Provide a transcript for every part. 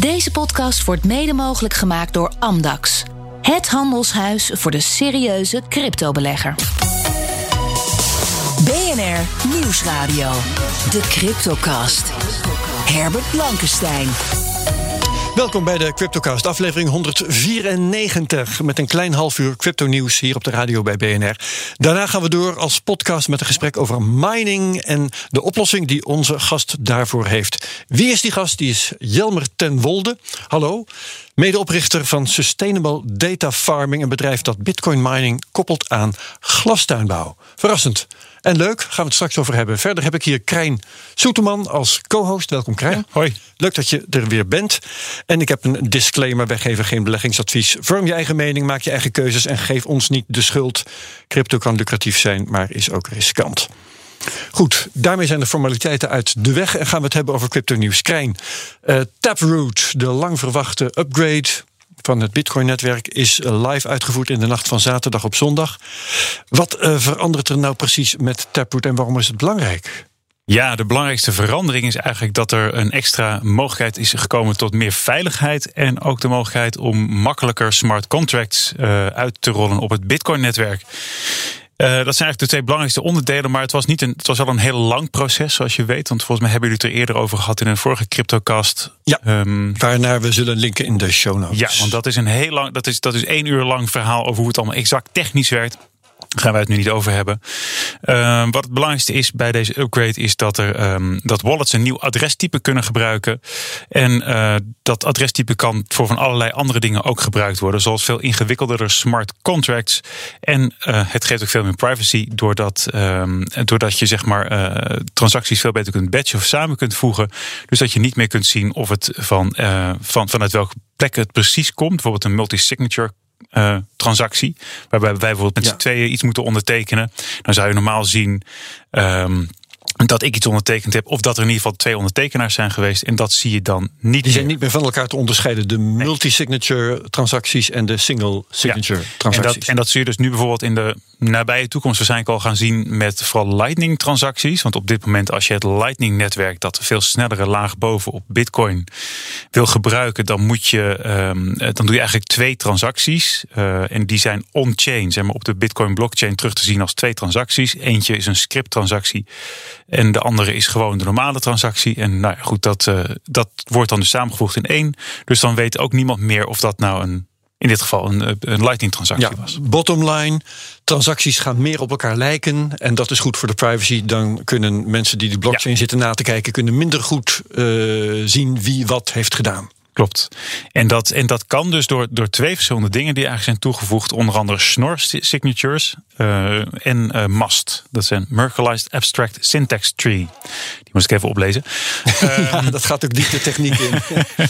Deze podcast wordt mede mogelijk gemaakt door Amdax. Het handelshuis voor de serieuze cryptobelegger. BNR Nieuwsradio. De Cryptocast. Herbert Blankenstein. Welkom bij de CryptoCast, aflevering 194. Met een klein half uur crypto-nieuws hier op de radio bij BNR. Daarna gaan we door als podcast met een gesprek over mining en de oplossing die onze gast daarvoor heeft. Wie is die gast? Die is Jelmer ten Wolde. Hallo. Medeoprichter van Sustainable Data Farming, een bedrijf dat bitcoin mining koppelt aan glastuinbouw. Verrassend. En leuk, gaan we het straks over hebben. Verder heb ik hier Krijn Soeterman als co-host. Welkom Krijn. hoi. Leuk dat je er weer bent. En ik heb een disclaimer, wij geven geen beleggingsadvies. Vorm je eigen mening, maak je eigen keuzes en geef ons niet de schuld. Crypto kan lucratief zijn, maar is ook riskant. Goed, daarmee zijn de formaliteiten uit de weg en gaan we het hebben over crypto nieuws. Krijn, uh, Taproot, de lang verwachte upgrade van het Bitcoin-netwerk is live uitgevoerd in de nacht van zaterdag op zondag. Wat uh, verandert er nou precies met Taproot en waarom is het belangrijk? Ja, de belangrijkste verandering is eigenlijk dat er een extra mogelijkheid is gekomen tot meer veiligheid. En ook de mogelijkheid om makkelijker smart contracts uh, uit te rollen op het Bitcoin-netwerk. Uh, dat zijn eigenlijk de twee belangrijkste onderdelen. Maar het was, niet een, het was wel een heel lang proces, zoals je weet. Want volgens mij hebben jullie het er eerder over gehad in een vorige CryptoCast. Ja, um, waarnaar we zullen linken in de show notes. Ja, want dat is een heel lang, dat is, dat is één uur lang verhaal over hoe het allemaal exact technisch werkt. Gaan wij het nu niet over hebben. Uh, wat het belangrijkste is bij deze upgrade is dat, er, um, dat wallets een nieuw adrestype kunnen gebruiken. En uh, dat adrestype kan voor van allerlei andere dingen ook gebruikt worden. Zoals veel ingewikkeldere smart contracts. En uh, het geeft ook veel meer privacy doordat, um, doordat je zeg maar, transacties veel beter kunt batchen of samen kunt voegen. Dus dat je niet meer kunt zien of het van, van, vanuit welke plek het precies komt. Bijvoorbeeld een multi-signature transactie. Waarbij wij bijvoorbeeld met ja. z'n tweeën iets moeten ondertekenen. Dan zou je normaal zien. Um, dat ik iets ondertekend heb, of dat er in ieder geval twee ondertekenaars zijn geweest. En dat zie je dan niet. Die zijn niet meer van elkaar te onderscheiden. De multi-signature transacties en de single signature ja. transacties. En dat, en dat zie je dus nu bijvoorbeeld in de nabije toekomst waarschijnlijk al gaan zien met vooral Lightning transacties. Want op dit moment, als je het Lightning netwerk, dat veel snellere laag boven op Bitcoin wil gebruiken, dan moet je, um, dan doe je eigenlijk twee transacties. Uh, en die zijn on-chain, zeg maar op de Bitcoin blockchain terug te zien als twee transacties. Eentje is een script transactie. En de andere is gewoon de normale transactie. En nou ja, goed, dat, uh, dat wordt dan dus samengevoegd in één. Dus dan weet ook niemand meer of dat nou een in dit geval een, een Lightning-transactie ja, was. Bottom line, transacties gaan meer op elkaar lijken. En dat is goed voor de privacy. Dan kunnen mensen die de blockchain ja. zitten na te kijken... kunnen minder goed uh, zien wie wat heeft gedaan. Klopt. En dat, en dat kan dus door, door twee verschillende dingen die eigenlijk zijn toegevoegd. Onder andere Schnorr signatures uh, en uh, MAST. Dat zijn Merkleized Abstract Syntax Tree. Die moest ik even oplezen. ja, um, dat gaat ook diep de techniek in.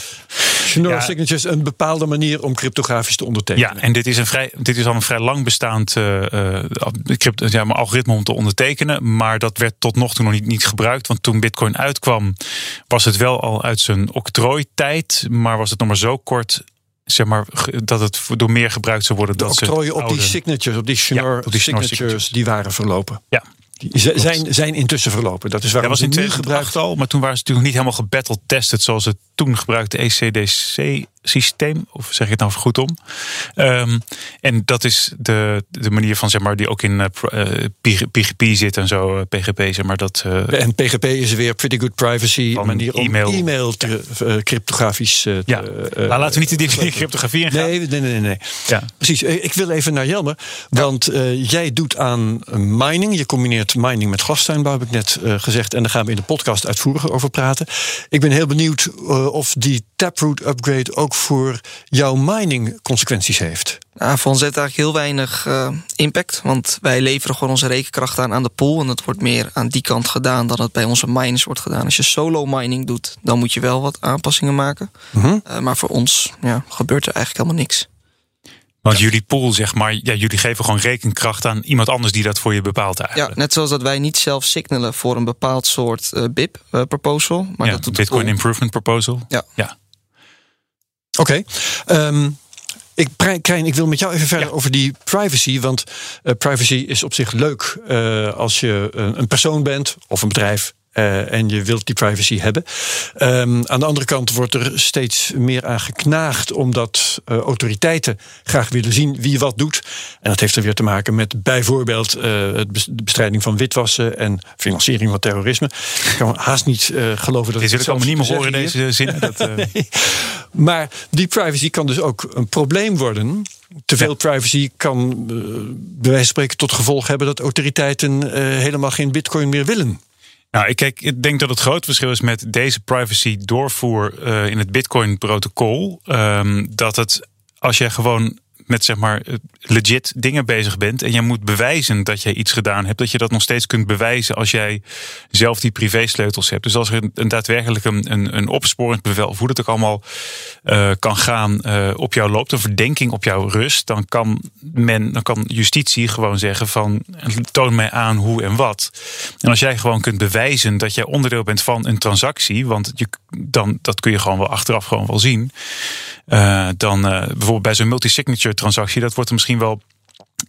Schnorr ja. signatures een bepaalde manier om cryptografisch te ondertekenen. Ja, en dit is, een vrij, dit is al een vrij lang bestaand uh, crypto, ja, algoritme om te ondertekenen. Maar dat werd tot nog toe nog niet, niet gebruikt. Want toen Bitcoin uitkwam, was het wel al uit zijn octrooitijd. Maar was het nog maar zo kort zeg maar, dat het door meer gebruikt zou worden. De dat octrooien op die signatures, op die Schnorr, ja, op die signatures, signatures, die waren verlopen. Ja. Die zijn, zijn intussen verlopen. Dat is waarom ja, was in nu gebruikt al, maar toen waren ze natuurlijk niet helemaal gebattle tested zoals het toen gebruikte ECDC systeem, of zeg ik het nou goed om? Um, en dat is de, de manier van zeg maar die ook in uh, PGP zit en zo, uh, PGP zeg maar dat. Uh, en PGP is weer pretty good privacy manier om e-mail, e-mail te, ja. cryptografisch. Te, ja, maar laten we niet de die cryptografie ingaan. Nee, nee, nee, nee. Ja. Precies. Ik wil even naar Jelmer, want jij doet aan mining. Je combineert mining met glastuinbouw, heb ik net gezegd, en daar gaan we in de podcast uitvoerig over praten. Ik ben heel benieuwd of die Taproot upgrade ook voor jouw mining consequenties heeft? Nou, voor ons heeft eigenlijk heel weinig uh, impact. Want wij leveren gewoon onze rekenkracht aan aan de pool. En het wordt meer aan die kant gedaan dan het bij onze miners wordt gedaan. Als je solo mining doet, dan moet je wel wat aanpassingen maken. Mm -hmm. uh, maar voor ons ja, gebeurt er eigenlijk helemaal niks. Want ja. jullie pool, zeg maar, ja, jullie geven gewoon rekenkracht aan iemand anders die dat voor je bepaalt eigenlijk. Ja, net zoals dat wij niet zelf signalen voor een bepaald soort uh, BIP proposal. Maar ja, dat doet Bitcoin Improvement Proposal. Ja. ja. Oké. Okay. Um, ik, Krijn, ik wil met jou even verder ja. over die privacy. Want uh, privacy is op zich leuk uh, als je een persoon bent of een bedrijf uh, en je wilt die privacy hebben. Um, aan de andere kant wordt er steeds meer aan geknaagd, omdat uh, autoriteiten graag willen zien wie wat doet. En dat heeft er weer te maken met bijvoorbeeld uh, de bestrijding van witwassen en financiering van terrorisme. Ik kan haast niet geloven dat. Dit wil ik allemaal niet meer horen in deze zin. Nee. Maar die privacy kan dus ook een probleem worden. Te veel privacy kan bij wijze van spreken tot gevolg hebben dat autoriteiten uh, helemaal geen bitcoin meer willen. Nou, ik, kijk, ik denk dat het groot verschil is met deze privacy doorvoer uh, in het Bitcoin-protocol. Um, dat het, als jij gewoon met zeg maar legit dingen bezig bent en jij moet bewijzen dat jij iets gedaan hebt, dat je dat nog steeds kunt bewijzen als jij zelf die privésleutels hebt. Dus als er een, daadwerkelijk een, een, een opsporingsbevel, of hoe dat ook allemaal uh, kan gaan, uh, op jou loopt, een verdenking op jou rust, dan kan men, dan kan justitie gewoon zeggen van toon mij aan hoe en wat. En als jij gewoon kunt bewijzen dat jij onderdeel bent van een transactie, want je, dan, dat kun je gewoon wel achteraf gewoon wel zien. Dan bijvoorbeeld bij zo'n multi-signature transactie, dat wordt er misschien wel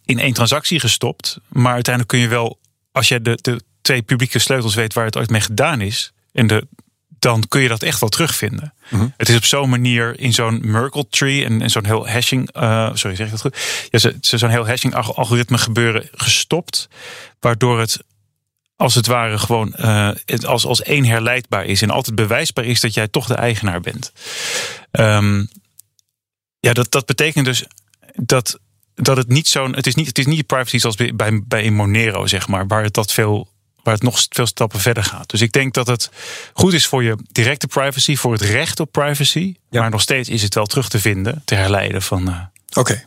in één transactie gestopt. Maar uiteindelijk kun je wel, als je de, de twee publieke sleutels weet waar het ooit mee gedaan is. En de, dan kun je dat echt wel terugvinden. Mm -hmm. Het is op zo'n manier in zo'n Merkle tree en, en zo'n heel hashing, uh, sorry zeg ik dat goed? Ja, zo'n heel hashing algoritme gebeuren gestopt, waardoor het als het ware gewoon uh, als, als één herleidbaar is en altijd bewijsbaar is dat jij toch de eigenaar bent. Um, ja, dat, dat betekent dus dat, dat het niet zo'n. Het is niet, het is niet privacy zoals bij, bij, bij Monero, zeg maar, waar het dat veel. Waar het nog veel stappen verder gaat. Dus ik denk dat het goed is voor je directe privacy, voor het recht op privacy. Ja. Maar nog steeds is het wel terug te vinden, te herleiden van. Uh, Oké. Okay.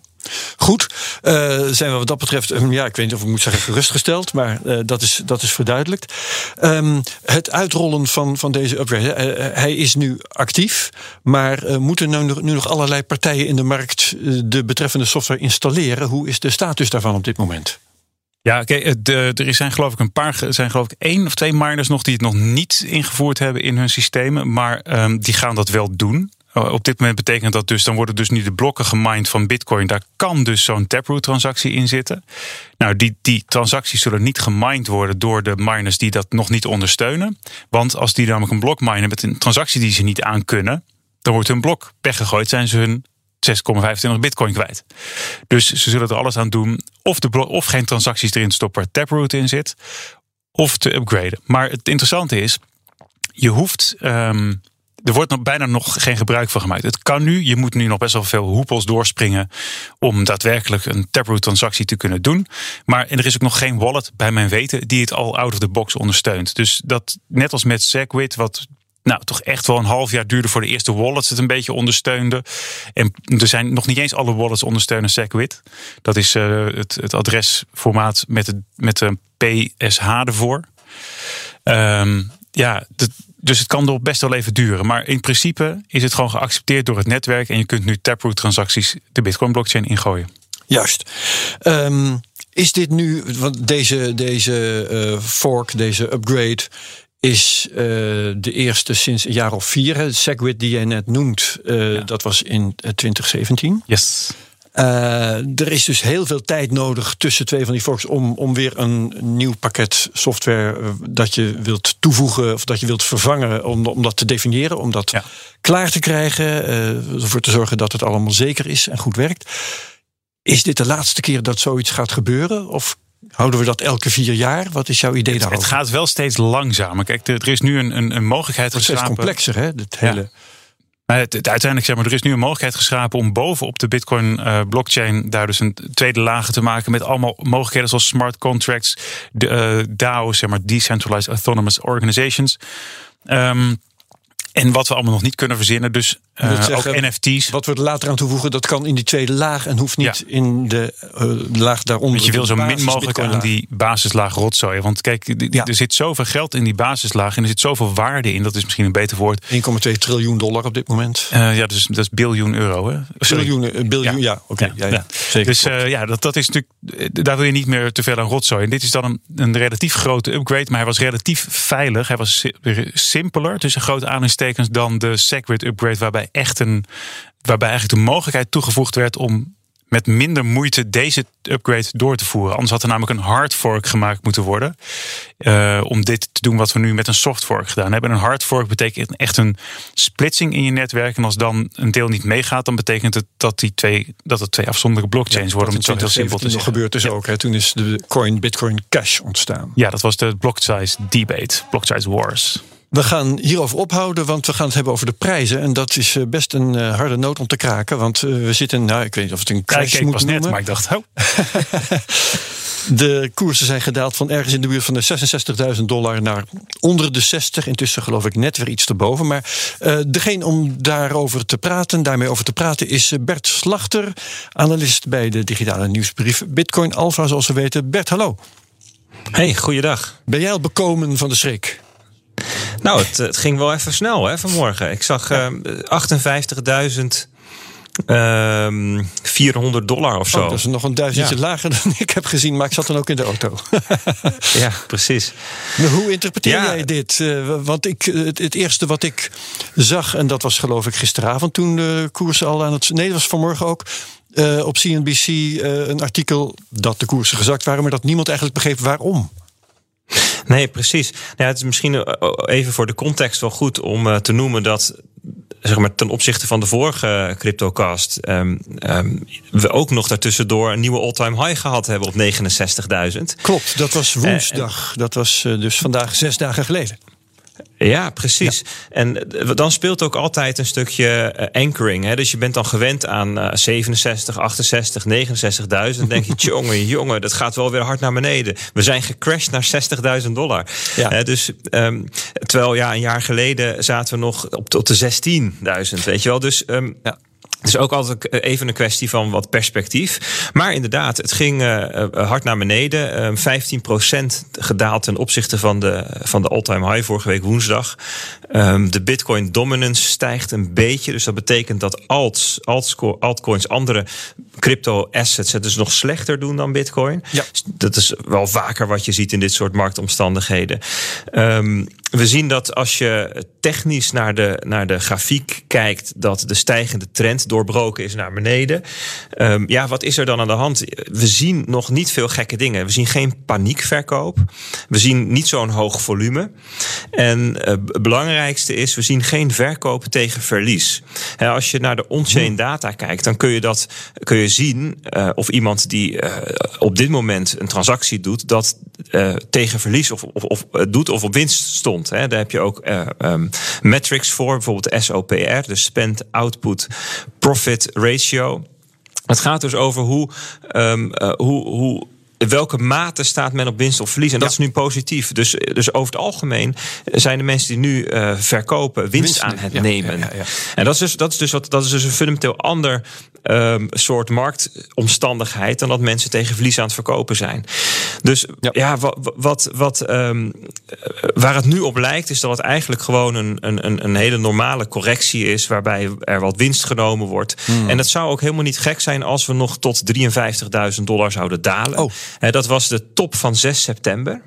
Goed, uh, zijn we wat dat betreft, um, ja, ik weet niet of ik moet zeggen gerustgesteld, maar uh, dat, is, dat is verduidelijkt. Um, het uitrollen van, van deze upgrade, uh, hij is nu actief, maar moeten nu nog, nu nog allerlei partijen in de markt de betreffende software installeren? Hoe is de status daarvan op dit moment? Ja, oké. Okay, er zijn geloof ik een paar, er zijn geloof ik één of twee miners nog die het nog niet ingevoerd hebben in hun systemen, maar um, die gaan dat wel doen. Op dit moment betekent dat dus, dan worden dus nu de blokken gemined van Bitcoin. Daar kan dus zo'n Taproot-transactie in zitten. Nou, die, die transacties zullen niet gemined worden door de miners die dat nog niet ondersteunen. Want als die namelijk een blok minen met een transactie die ze niet aan kunnen, dan wordt hun blok weggegooid, zijn ze hun 6,25 bitcoin kwijt. Dus ze zullen er alles aan doen of, de of geen transacties erin stoppen waar Taproot in zit, of te upgraden. Maar het interessante is, je hoeft. Um, er wordt nog bijna nog geen gebruik van gemaakt. Het kan nu, je moet nu nog best wel veel hoepels doorspringen om daadwerkelijk een Taproot transactie te kunnen doen. Maar er is ook nog geen wallet bij mijn weten die het al out of the box ondersteunt. Dus dat net als met Segwit, wat nou, toch echt wel een half jaar duurde voor de eerste wallets het een beetje ondersteunde. En er zijn nog niet eens alle wallets ondersteunen Segwit. Dat is uh, het, het adresformaat met, het, met een PSH ervoor. Um, ja, de, dus het kan nog best wel even duren. Maar in principe is het gewoon geaccepteerd door het netwerk. En je kunt nu Taproot-transacties de Bitcoin-blockchain ingooien. Juist. Um, is dit nu, want deze, deze uh, fork, deze upgrade, is uh, de eerste sinds een jaar of vier. Segwit die jij net noemt, uh, ja. dat was in 2017. Yes. Uh, er is dus heel veel tijd nodig tussen twee van die forks om, om weer een nieuw pakket software uh, dat je wilt toevoegen of dat je wilt vervangen, om, om dat te definiëren, om dat ja. klaar te krijgen, uh, ervoor te zorgen dat het allemaal zeker is en goed werkt. Is dit de laatste keer dat zoiets gaat gebeuren? Of Houden we dat elke vier jaar? Wat is jouw idee het, daarover? Het gaat wel steeds langzamer. Kijk, er is nu een, een, een mogelijkheid Het is steeds complexer, hè? Het hele... Ja. Maar uiteindelijk zeg maar, er is nu een mogelijkheid geschapen om bovenop de Bitcoin uh, blockchain daar dus een tweede laag te maken met allemaal mogelijkheden zoals smart contracts, de DAO's, zeg maar, decentralized autonomous organizations. Um, en wat we allemaal nog niet kunnen verzinnen. Dus uh, zeggen, ook NFT's. Wat we er later aan toevoegen, dat kan in die tweede laag en hoeft niet ja. in de uh, laag daaronder. Want je wil zo min mogelijk aan die basislaag rotzooien. Want kijk, ja. er zit zoveel geld in die basislaag en er zit zoveel waarde in. Dat is misschien een beter woord. 1,2 triljoen dollar op dit moment. Uh, ja, dus dat is biljoen euro. Hè? Biljoen, biljoen, ja, ja oké. Okay. Ja, Zeker. Dus ja, dat, dat is natuurlijk. Daar wil je niet meer te veel aan rotzooien. Dit is dan een, een relatief grote upgrade, maar hij was relatief veilig. Hij was simpeler, tussen grote aanhalingstekens, dan de Segwit upgrade, waarbij echt een. waarbij eigenlijk de mogelijkheid toegevoegd werd om met minder moeite deze upgrade door te voeren. Anders had er namelijk een hard fork gemaakt moeten worden. Uh, om dit te doen wat we nu met een soft fork gedaan hebben. Een hard fork betekent echt een splitsing in je netwerk. En als dan een deel niet meegaat, dan betekent het dat, die twee, dat het twee afzonderlijke blockchains worden. Om het zo heel simpel te zeggen. gebeurt dus ook. Hè? Toen is de coin Bitcoin Cash ontstaan. Ja, dat was de block size debate, block size wars. We gaan hierover ophouden, want we gaan het hebben over de prijzen. En dat is eh, best een uh, harde noot om te kraken. Want uh, we zitten, nou, ik weet niet of het een crash ja, ik moet pas noemen. net, maar ik dacht, oh. de koersen zijn gedaald van ergens in de buurt van de 66.000 dollar naar onder de 60. Intussen geloof ik net weer iets erboven. Maar uh, degene om daarover te praten, daarmee over te praten, is Bert Slachter, analist bij de digitale nieuwsbrief Bitcoin Alpha, zoals we weten. Bert, hallo. Hey, goeiedag. Ben jij al bekomen van de schrik? Nou, het, het, ging wel even snel hè, vanmorgen. Ik zag uh, 58.000. Um, 400 dollar of zo. Oh, dat is nog een duizendje ja. lager dan ik heb gezien, maar ik zat dan ook in de auto. ja, precies. Maar hoe interpreteer ja. jij dit? Uh, want ik, het, het, eerste wat ik zag, en dat was geloof ik gisteravond toen de koersen al aan het. Nee, dat was vanmorgen ook. Uh, op CNBC uh, een artikel dat de koersen gezakt waren, maar dat niemand eigenlijk begreep waarom. Nee, precies. Ja, het is misschien even voor de context wel goed om uh, te noemen dat zeg maar, ten opzichte van de vorige CryptoCast um, um, we ook nog daartussendoor een nieuwe all-time high gehad hebben op 69.000. Klopt, dat was woensdag. Uh, dat was uh, dus vandaag zes dagen geleden. Ja, precies. Ja. En dan speelt ook altijd een stukje anchoring. Hè? Dus je bent dan gewend aan uh, 67, 68, 69.000. Dan denk je, jongen, jongen, dat gaat wel weer hard naar beneden. We zijn gecrashed naar 60.000 dollar. Ja. Dus um, terwijl ja, een jaar geleden zaten we nog op, op de 16.000, weet je wel. Dus um, ja. Het is ook altijd even een kwestie van wat perspectief. Maar inderdaad, het ging uh, hard naar beneden. Uh, 15% gedaald ten opzichte van de, van de all-time high vorige week woensdag. Um, de Bitcoin dominance stijgt een beetje. Dus dat betekent dat alts, altcoins, andere crypto assets het dus nog slechter doen dan Bitcoin. Ja. Dat is wel vaker wat je ziet in dit soort marktomstandigheden. Um, we zien dat als je technisch naar de, naar de grafiek kijkt, dat de stijgende trend doorbroken is naar beneden. Um, ja, wat is er dan aan de hand? We zien nog niet veel gekke dingen. We zien geen paniekverkoop. We zien niet zo'n hoog volume. En uh, het belangrijkste is, we zien geen verkoop tegen verlies. He, als je naar de on-chain data kijkt, dan kun je dat kun je zien uh, of iemand die uh, op dit moment een transactie doet, dat tegen verlies of, of, of doet of op winst stond. Hè. Daar heb je ook uh, um, metrics voor, bijvoorbeeld SOPR, de Spend Output Profit Ratio. Het gaat dus over hoe, uh, hoe, hoe welke mate staat men op winst of verlies? En dat ja. is nu positief. Dus, dus over het algemeen zijn de mensen die nu uh, verkopen winst, winst, aan het ja, nemen. Ja, en dat is dus, dat is dus, wat, dat is dus een fundamenteel ander um, soort marktomstandigheid dan dat mensen tegen verlies aan het verkopen zijn. Dus ja, wat, wat, wat um, waar het nu op lijkt, is dat het eigenlijk gewoon een, een, een hele normale correctie is, waarbij er wat winst genomen wordt. Hmm. En het zou ook helemaal niet gek zijn als we nog tot 53.000 dollar zouden dalen. Oh. Uh, dat was de top van 6 september.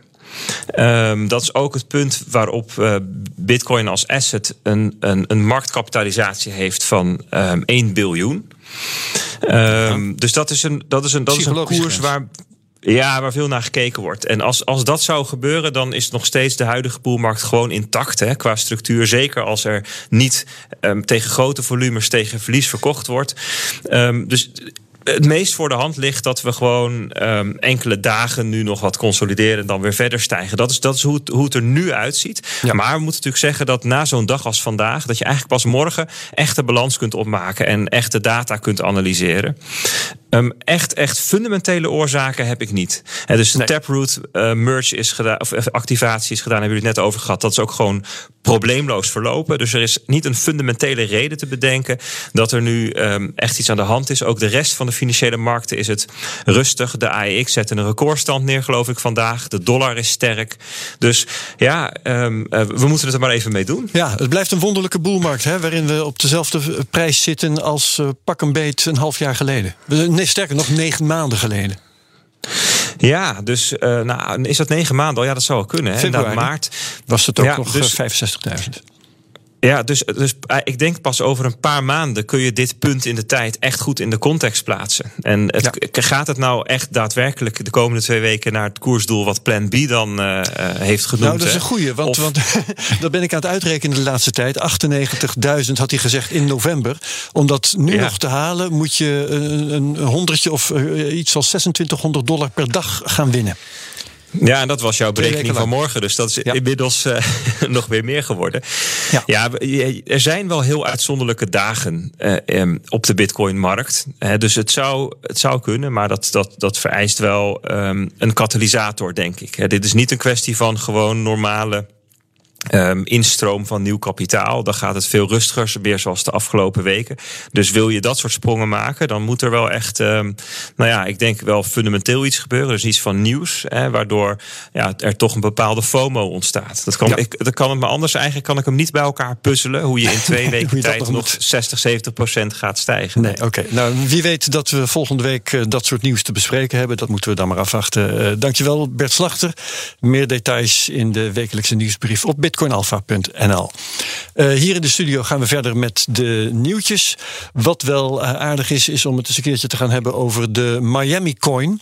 Um, dat is ook het punt waarop uh, Bitcoin als asset een, een, een marktkapitalisatie heeft van um, 1 biljoen. Um, dus dat is een, dat is een, dat is een koers waar. Ja, waar veel naar gekeken wordt. En als, als dat zou gebeuren, dan is nog steeds de huidige poolmarkt gewoon intact hè, qua structuur. Zeker als er niet um, tegen grote volumes tegen verlies verkocht wordt. Um, dus het meest voor de hand ligt dat we gewoon um, enkele dagen nu nog wat consolideren en dan weer verder stijgen. Dat is, dat is hoe, het, hoe het er nu uitziet. Ja. Maar we moeten natuurlijk zeggen dat na zo'n dag als vandaag, dat je eigenlijk pas morgen echte balans kunt opmaken en echte data kunt analyseren. Um, echt, echt fundamentele oorzaken heb ik niet. He, dus de nee. Taproot uh, merge is gedaan, of activatie is gedaan, hebben jullie het net over gehad. Dat is ook gewoon probleemloos verlopen. Dus er is niet een fundamentele reden te bedenken dat er nu um, echt iets aan de hand is. Ook de rest van de financiële markten is het rustig. De AEX zet een recordstand neer, geloof ik, vandaag. De dollar is sterk. Dus ja, um, uh, we moeten het er maar even mee doen. Ja, het blijft een wonderlijke boelmarkt, hè, waarin we op dezelfde prijs zitten als uh, pak een beet een half jaar geleden. Nee, sterker nog, negen maanden geleden. Ja, dus uh, nou, is dat negen maanden al? Ja, dat zou wel kunnen. Hè? Februari maart was het ook ja, nog dus, 65.000. Ja, dus, dus eh, ik denk pas over een paar maanden kun je dit punt in de tijd echt goed in de context plaatsen. En het, gaat het nou echt daadwerkelijk de komende twee weken naar het koersdoel wat Plan B dan uh, heeft genoemd? Nou, dat is een goeie, want, want daar ben ik aan het uitrekenen de laatste tijd. 98.000 had hij gezegd in november. Om dat nu nog te halen, moet je een, een honderdje of iets als 2600 dollar per dag gaan winnen. Ja, en dat was jouw berekening van morgen. Dus dat is inmiddels uh, nog weer meer geworden. Ja. ja. er zijn wel heel uitzonderlijke dagen uh, op de Bitcoin-markt. Uh, dus het zou, het zou kunnen, maar dat, dat, dat vereist wel um, een katalysator, denk ik. dit is niet een kwestie van gewoon normale Um, instroom van nieuw kapitaal. Dan gaat het veel rustiger, weer zoals de afgelopen weken. Dus wil je dat soort sprongen maken, dan moet er wel echt, um, nou ja, ik denk wel fundamenteel iets gebeuren. Dus iets van nieuws, hè, waardoor ja, er toch een bepaalde FOMO ontstaat. Dat kan, ik, dat kan het maar anders. Eigenlijk kan ik hem niet bij elkaar puzzelen hoe je in twee weken tijd nog 60, 70 procent gaat stijgen. Nee, oké. Nou, wie weet dat we volgende week uh, dat soort nieuws te bespreken hebben. Dat moeten we dan maar afwachten. Uh, dankjewel, Bert Slachter. Meer details in de wekelijkse nieuwsbrief op bitcoinalpha.nl. Uh, hier in de studio gaan we verder met de nieuwtjes. Wat wel uh, aardig is, is om het eens een keertje te gaan hebben over de Miami Coin.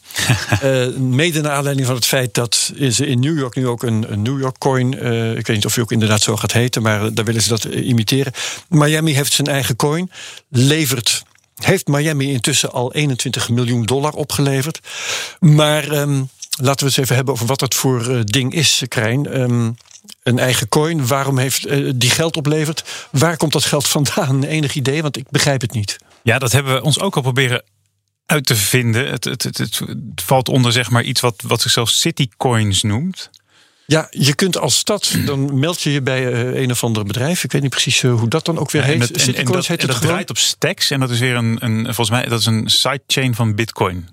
uh, mede naar aanleiding van het feit dat ze in New York nu ook een, een New York Coin. ik weet niet of hij ook inderdaad zo gaat heten, maar daar willen ze dat imiteren. Miami heeft zijn eigen coin, levert heeft Miami intussen al 21 miljoen dollar opgeleverd. Maar um, laten we het eens even hebben over wat dat voor uh, ding is, Krijn. Um, een eigen coin. Waarom heeft uh, die geld oplevert? Waar komt dat geld vandaan? Enig idee? Want ik begrijp het niet. Ja, dat hebben we ons ook al proberen uit te vinden. Het, het, het, het valt onder zeg maar iets wat, wat zichzelf Citycoins noemt. Ja, je kunt als stad, dan meld je je bij uh, een of ander bedrijf. Ik weet niet precies uh, hoe dat dan ook weer heet. En, en, en dat, heet het dat draait op stacks. En dat is weer een, een, volgens mij, dat is een sidechain van Bitcoin.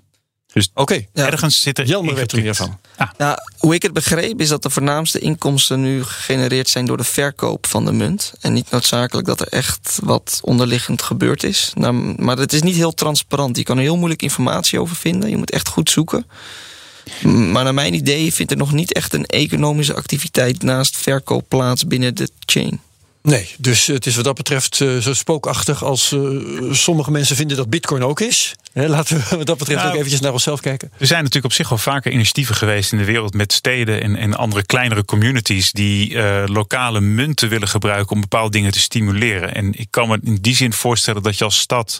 Dus oké, ja. ergens zit er. Jelmer weet er meer van. Ja. Nou, hoe ik het begreep is dat de voornaamste inkomsten nu gegenereerd zijn door de verkoop van de munt. En niet noodzakelijk dat er echt wat onderliggend gebeurd is. Nou, maar het is niet heel transparant. Je kan er heel moeilijk informatie over vinden. Je moet echt goed zoeken. Maar naar mijn idee vindt er nog niet echt een economische activiteit naast verkoop plaats binnen de chain. Nee, dus het is wat dat betreft uh, zo spookachtig als uh, sommige mensen vinden dat Bitcoin ook is. Laten we wat dat betreft nou, ook eventjes naar onszelf kijken. Er zijn natuurlijk op zich al vaker initiatieven geweest in de wereld met steden en, en andere kleinere communities die uh, lokale munten willen gebruiken om bepaalde dingen te stimuleren. En ik kan me in die zin voorstellen dat je als stad,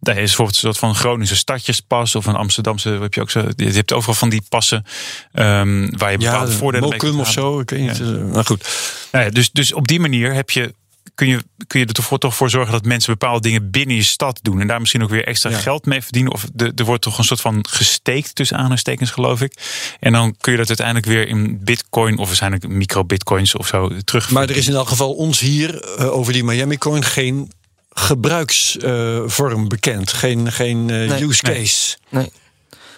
daar is bijvoorbeeld een soort van Groningse stadjespas of een Amsterdamse, heb je ook zo, je hebt overal van die passen um, waar je bepaalde ja, voordelen mee of zo, ik weet niet. Ja. Maar goed. Nou ja, dus, dus op die manier heb je kun je, kun je er toch, toch voor zorgen dat mensen bepaalde dingen binnen je stad doen. En daar misschien ook weer extra geld mee verdienen. Of de, er wordt toch een soort van gesteekt tussen aanhalingstekens, geloof ik. En dan kun je dat uiteindelijk weer in bitcoin of waarschijnlijk micro-bitcoins of zo terug. Maar er is in elk geval ons hier uh, over die Miami coin geen gebruiksvorm uh, bekend. Geen, geen uh, nee, use case. Nee. nee.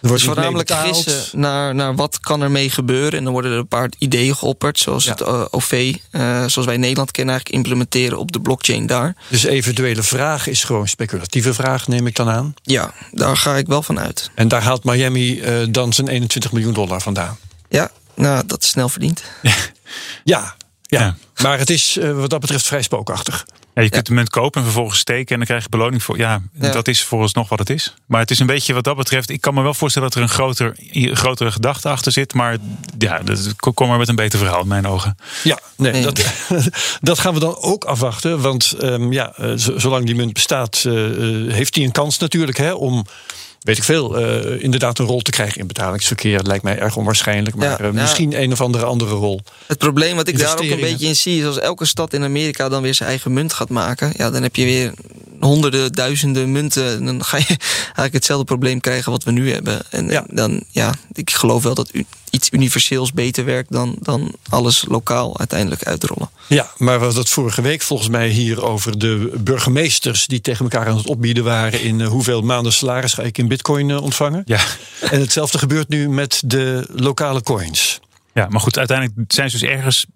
Er wordt dus voornamelijk gissen naar, naar wat kan er mee gebeuren. En dan worden er een paar ideeën geopperd. Zoals het uh, OV, uh, zoals wij in Nederland kennen, eigenlijk implementeren op de blockchain daar. Dus eventuele vraag is gewoon speculatieve vraag, neem ik dan aan? Ja, daar ga ik wel van uit. En daar haalt Miami uh, dan zijn 21 miljoen dollar vandaan? Ja, nou, dat is snel verdiend. ja, ja. ja. maar het is wat dat betreft vrij spookachtig. Ja, je kunt de munt kopen en vervolgens steken en dan krijg je beloning voor. Ja, dat is vooralsnog wat het is. Maar het is een beetje wat dat betreft. Ik kan me wel voorstellen dat er een groter, grotere gedachte achter zit. Maar ja, dat, kom maar met een beter verhaal in mijn ogen. Ja, nee, Dat, dat gaan we dan ook afwachten. Want um, ja, zolang die munt bestaat, uh, heeft hij een kans natuurlijk hè, om weet ik veel, uh, inderdaad een rol te krijgen in betalingsverkeer. lijkt mij erg onwaarschijnlijk, maar ja, uh, misschien een of andere andere rol. Het probleem wat ik daar ook een beetje in zie, is als elke stad in Amerika dan weer zijn eigen munt gaat maken, ja, dan heb je weer honderden, duizenden munten. En dan ga je eigenlijk hetzelfde probleem krijgen wat we nu hebben. En ja. dan, ja, ik geloof wel dat u, iets universeels beter werkt dan, dan alles lokaal uiteindelijk uitrollen. Ja, maar we hadden het vorige week volgens mij hier over de burgemeesters die tegen elkaar aan het opbieden waren in uh, hoeveel maanden salaris ga ik in bitcoin uh, ontvangen. Ja. En hetzelfde gebeurt nu met de lokale coins. Ja, maar goed, uiteindelijk zijn ze dus ergens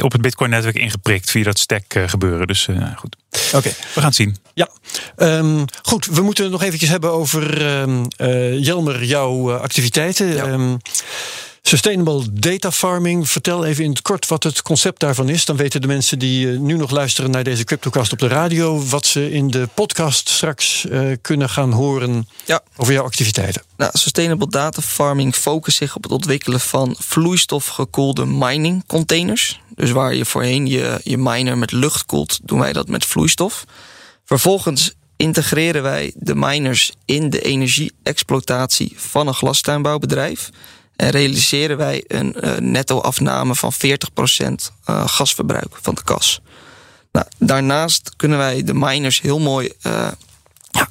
op het Bitcoin-netwerk ingeprikt via dat stack uh, gebeuren. Dus uh, goed. Oké. Okay. We gaan het zien. Ja. Um, goed, we moeten het nog eventjes hebben over um, uh, Jelmer, jouw activiteiten. Ja. Um, Sustainable data farming. Vertel even in het kort wat het concept daarvan is. Dan weten de mensen die eh, nu nog luisteren naar deze Cryptocast op de radio... wat ze in de podcast straks uh, kunnen gaan horen ja. over jouw activiteiten. Nou, sustainable data farming focust zich op het ontwikkelen van vloeistofgekoelde mining containers. Dus waar je voorheen je, je miner met lucht koelt, doen wij dat met vloeistof. Vervolgens integreren wij de miners in de energie-exploitatie van een glastuinbouwbedrijf. En realiseren wij een uh, netto-afname van 40% uh, gasverbruik van de kas. Nou, daarnaast kunnen wij de miners heel mooi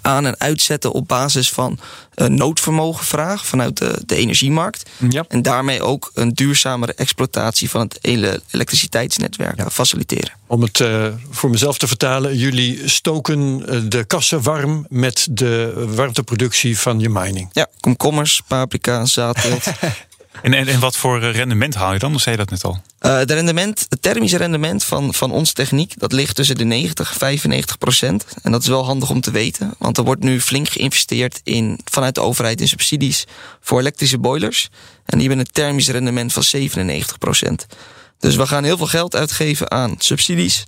aan- en uitzetten op basis van een noodvermogenvraag vanuit de, de energiemarkt. Ja. En daarmee ook een duurzamere exploitatie van het hele elektriciteitsnetwerk ja. faciliteren. Om het uh, voor mezelf te vertalen, jullie stoken de kassen warm met de warmteproductie van je mining. Ja, komkommers, paprika, zaadteelt. En, en, wat voor rendement haal je dan? Of zei je dat net al? Uh, de rendement, het thermische rendement van, van onze techniek... dat ligt tussen de 90 en 95 procent. En dat is wel handig om te weten. Want er wordt nu flink geïnvesteerd in, vanuit de overheid in subsidies... voor elektrische boilers. En die hebben een thermisch rendement van 97 procent. Dus we gaan heel veel geld uitgeven aan subsidies...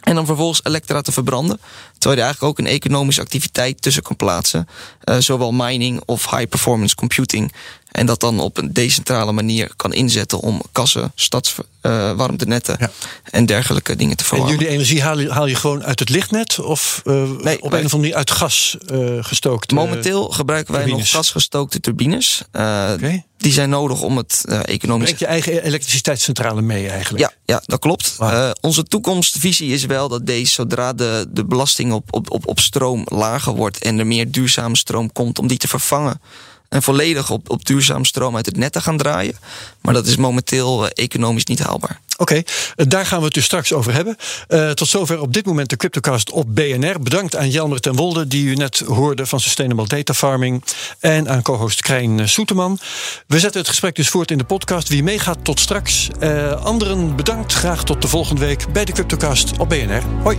En dan vervolgens elektra te verbranden. Terwijl je eigenlijk ook een economische activiteit tussen kan plaatsen. Uh, zowel mining of high performance computing. En dat dan op een decentrale manier kan inzetten om kassen, stadswarmtenetten uh, ja. en dergelijke dingen te verwarmen. En jullie energie haal je, haal je gewoon uit het lichtnet of uh, nee, op een of andere manier uit gas uh, gestookt? Momenteel gebruiken wij turbines. nog gasgestookte turbines. Okay. Die zijn nodig om het economisch. Breng je eigen elektriciteitscentrale mee eigenlijk? Ja, ja dat klopt. Wow. onze toekomstvisie is wel dat deze, zodra de, de belasting op, op, op, op stroom lager wordt en er meer duurzame stroom komt, om die te vervangen en volledig op, op duurzaam stroom uit het net te gaan draaien. Maar dat is momenteel uh, economisch niet haalbaar. Oké, uh, daar gaan we het dus straks over hebben. Uh, tot zover op dit moment de Cryptocast op BNR. Bedankt aan Jelmer ten Wolde, die u net hoorde van Sustainable Data Farming. En aan co-host Krijn Soeterman. We zetten het gesprek dus voort in de podcast. Wie meegaat, tot straks. anderen bedankt. Graag tot de volgende week bij de Cryptocast op BNR. Hoi.